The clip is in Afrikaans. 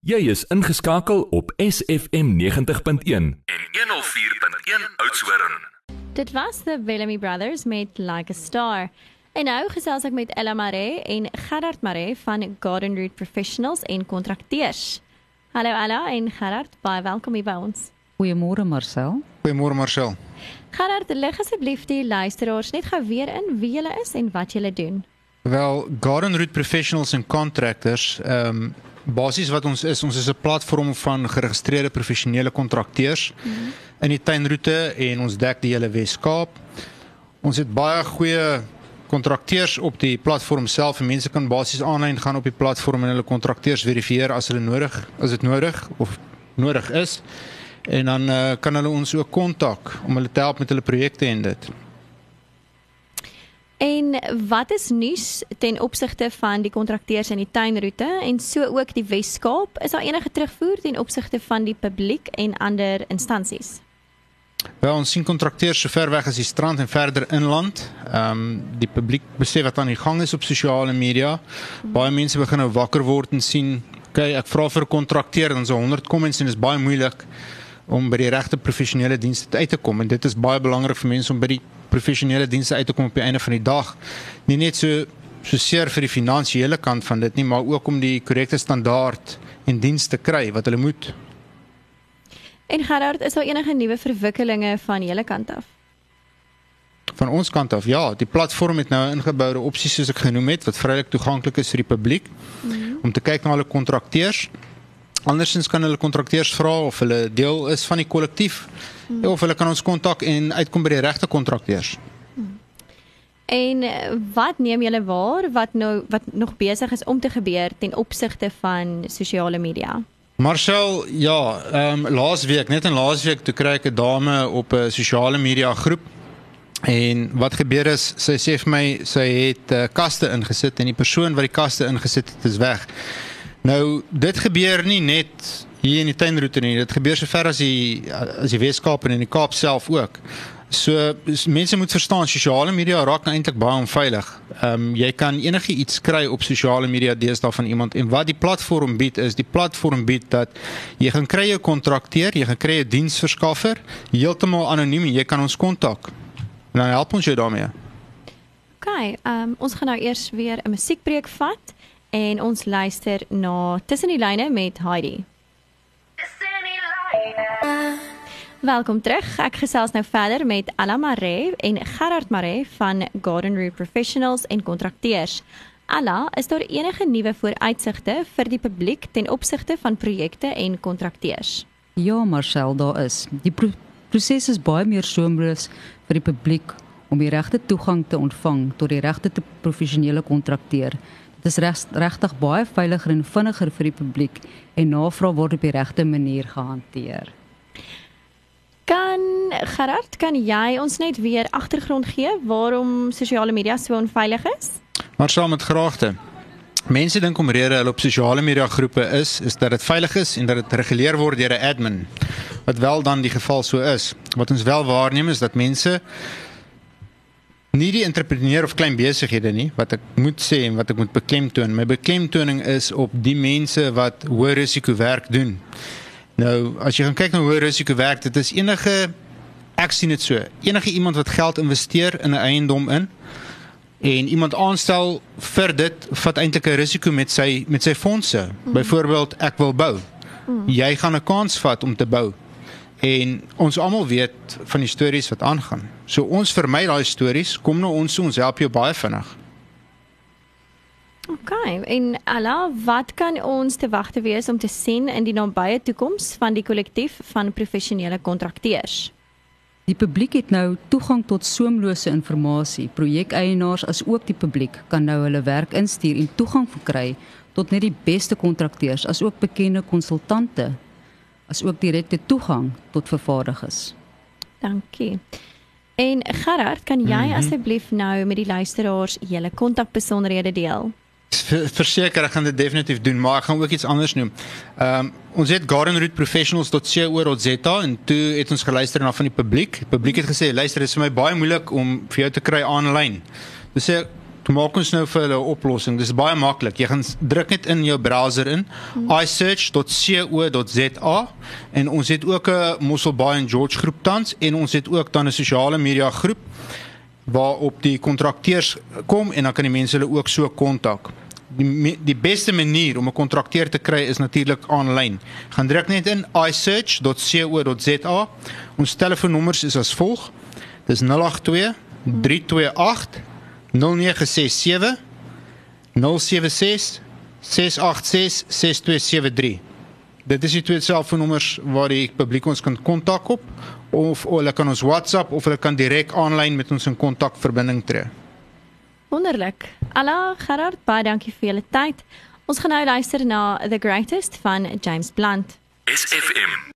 Jy is ingeskakel op SFM 90.1 en 104.1 Oudtshoorn. Dit was the Bellamy Brothers met Like a Star. En nou gesels ek met Ella Mare en Gerard Mare van Garden Route Professionals en Kontrakteurs. Hallo Ella en Gerard, baie welkom hier by ons. Goeiemôre Marcel. Goeiemôre Marcel. Gerard, lig asseblief die luisteraars net gou weer in wie julle is en wat julle doen. Wel, Garden Route Professionals and Contractors, ehm um, basies wat ons is, ons is 'n platform van geregistreerde professionele kontrakteurs mm -hmm. in die tuinroete en ons dek die hele Wes-Kaap. Ons het baie goeie kontrakteurs op die platform self en mense kan basies aanlyn gaan op die platform en hulle kontrakteurs verifieer as hulle nodig, as dit nodig of nodig is. En dan uh, kan hulle ons ook kontak om hulle te help met hulle projekte en dit. Wat is nuus ten opsigte van die kontrakteurs in die tuinroete en so ook die Wes-Kaap? Is daar enige terugvoer ten opsigte van die publiek en ander instansies? Wel, ons sien kontrakteurs so ver weg as die strand en verder inland. Ehm um, die publiek besef wat aan die gang is op sosiale media. Baie mense begin nou wakker word en sien, "Oké, ek vra vir 'n kontrakteur en so 100 comments en dit is baie moeilik om by die regte professionele dienste uit te kom en dit is baie belangrik vir mense om by die professionele dienste uit te kom op die einde van die dag. Nie net so so seer vir die finansiële kant van dit nie, maar ook om die korrekte standaard en dienste kry wat hulle moet. En Gerard, is daar enige nuwe verwikkelinge van julle kant af? Van ons kant af, ja, die platform het nou ingeboude opsies soos ek genoem het wat vrylik toeganklik is vir die publiek mm -hmm. om te kyk na hulle kontrakteurs. Andersins kan hulle kontrakteurs vra of hulle deel is van die kollektief hmm. of hulle kan ons kontak en uitkom by die regte kontrakteurs. Hmm. En eh, wat neem julle waar wat nou wat nog besig is om te gebeur ten opsigte van sosiale media? Marcel, ja, ehm um, laasweek, net in laasweek toe kry ek 'n dame op 'n sosiale media groep En wat gebeur is, sy sê vir my sy het uh, kaste ingesit en die persoon wat die kaste ingesit het is weg. Nou, dit gebeur nie net hier in die tuinroete nie. Dit gebeur so ver as die as die Weskaap en in die Kaap self ook. So mense moet verstaan sosiale media raak nou eintlik baie onveilig. Ehm um, jy kan enige iets kry op sosiale media deesdae van iemand en wat die platform bied is die platform bied dat jy gaan kry 'n kontrakteur, jy gaan kry 'n diensverskaffer heeltemal anoniem en jy kan ons kontak. En dan help ons jou daarmee. OK, ehm um, ons gaan nou eers weer 'n musiekbreek vat en ons luister na Tussen die lyne met Heidi. Welkom terug. Ek gesels nou verder met Alla Mare en Gerard Mare van Garden Route Professionals en Kontrakteurs. Alla, is daar enige nuwe vooruitsigte vir die publiek ten opsigte van projekte en kontrakteurs? Ja, Marcel, daar is. Die pro proses is baie meer soemreus vir die publiek om die regte toegang te ontvang tot die regte te professionele kontrakteur. Dit is regtig baie veiliger en vinniger vir die publiek en navraag word op die regte manier gehanteer. Kan Gerard, kan jy ons net weer agtergrond gee waarom sosiale media so onveilig is? Maar saam met graagte. Mense dink om rede hulle op sosiale media groepe is, is dat dit veilig is en dat dit gereguleer word deur 'n admin. Wat wel dan die geval so is. Wat ons wel waarneem is dat mense nie die entrepreneur of klein besighede nie wat ek moet sê en wat ek moet beklemtoon. My beklemtoning is op die mense wat hoë risiko werk doen. Nou, as jy gaan kyk na hoë risiko werk, dit is enige ek sien dit so. Enige iemand wat geld investeer in 'n eiendom in en iemand aanstel vir dit vat eintlik 'n risiko met sy met sy fondse. Mm. Byvoorbeeld, ek wil bou. Mm. Jy gaan 'n kans vat om te bou. En ons almal weet van die stories wat aangaan. So ons vermy daai stories, kom nou ons ons help jou baie vinnig. OK. En ala, wat kan ons te wagte wees om te sien in die nabye toekoms van die kollektief van professionele kontrakteurs? Die publiek het nou toegang tot soemlose inligting. Projekeienaars as ook die publiek kan nou hulle werk instuur en toegang verkry tot net die beste kontrakteurs as ook bekende konsultante as ook direkte toegang tot vervaardigers. Dankie. En Gerard, kan jy mm -hmm. asseblief nou met die luisteraars julle kontakbesonderhede deel? Verseker, ek gaan dit definitief doen, maar ek gaan ook iets anders noem. Ehm um, ons het gardenrootprofessionals.co.za en toe het ons geluister na van die publiek. Die publiek het gesê, "Luister, dit is vir my baie moeilik om vir jou te kry aanlyn." Dis sê maak ons nou vir hulle 'n oplossing. Dis baie maklik. Jy gaan druk net in jou browser in hmm. isearch.co.za en ons het ook 'n Mossel Bay en George groep tans en ons het ook dan 'n sosiale media groep waarop die kontrakteurs kom en dan kan die mense hulle ook so kontak. Die die beste manier om 'n kontrakteur te kry is natuurlik aanlyn. Gaan druk net in isearch.co.za. Ons telefoonnommers is as volg. Dis 082 328 0967 076 686 6273. Dit is die twee selfoonnommers waar die publiek ons kan kontak op of hulle kan ons WhatsApp of hulle kan direk aanlyn met ons in kontak verbinding tree. Wonderlik. Alla Gerard, baie dankie vir julle tyd. Ons gaan nou luister na The Greatest van James Blunt. SFM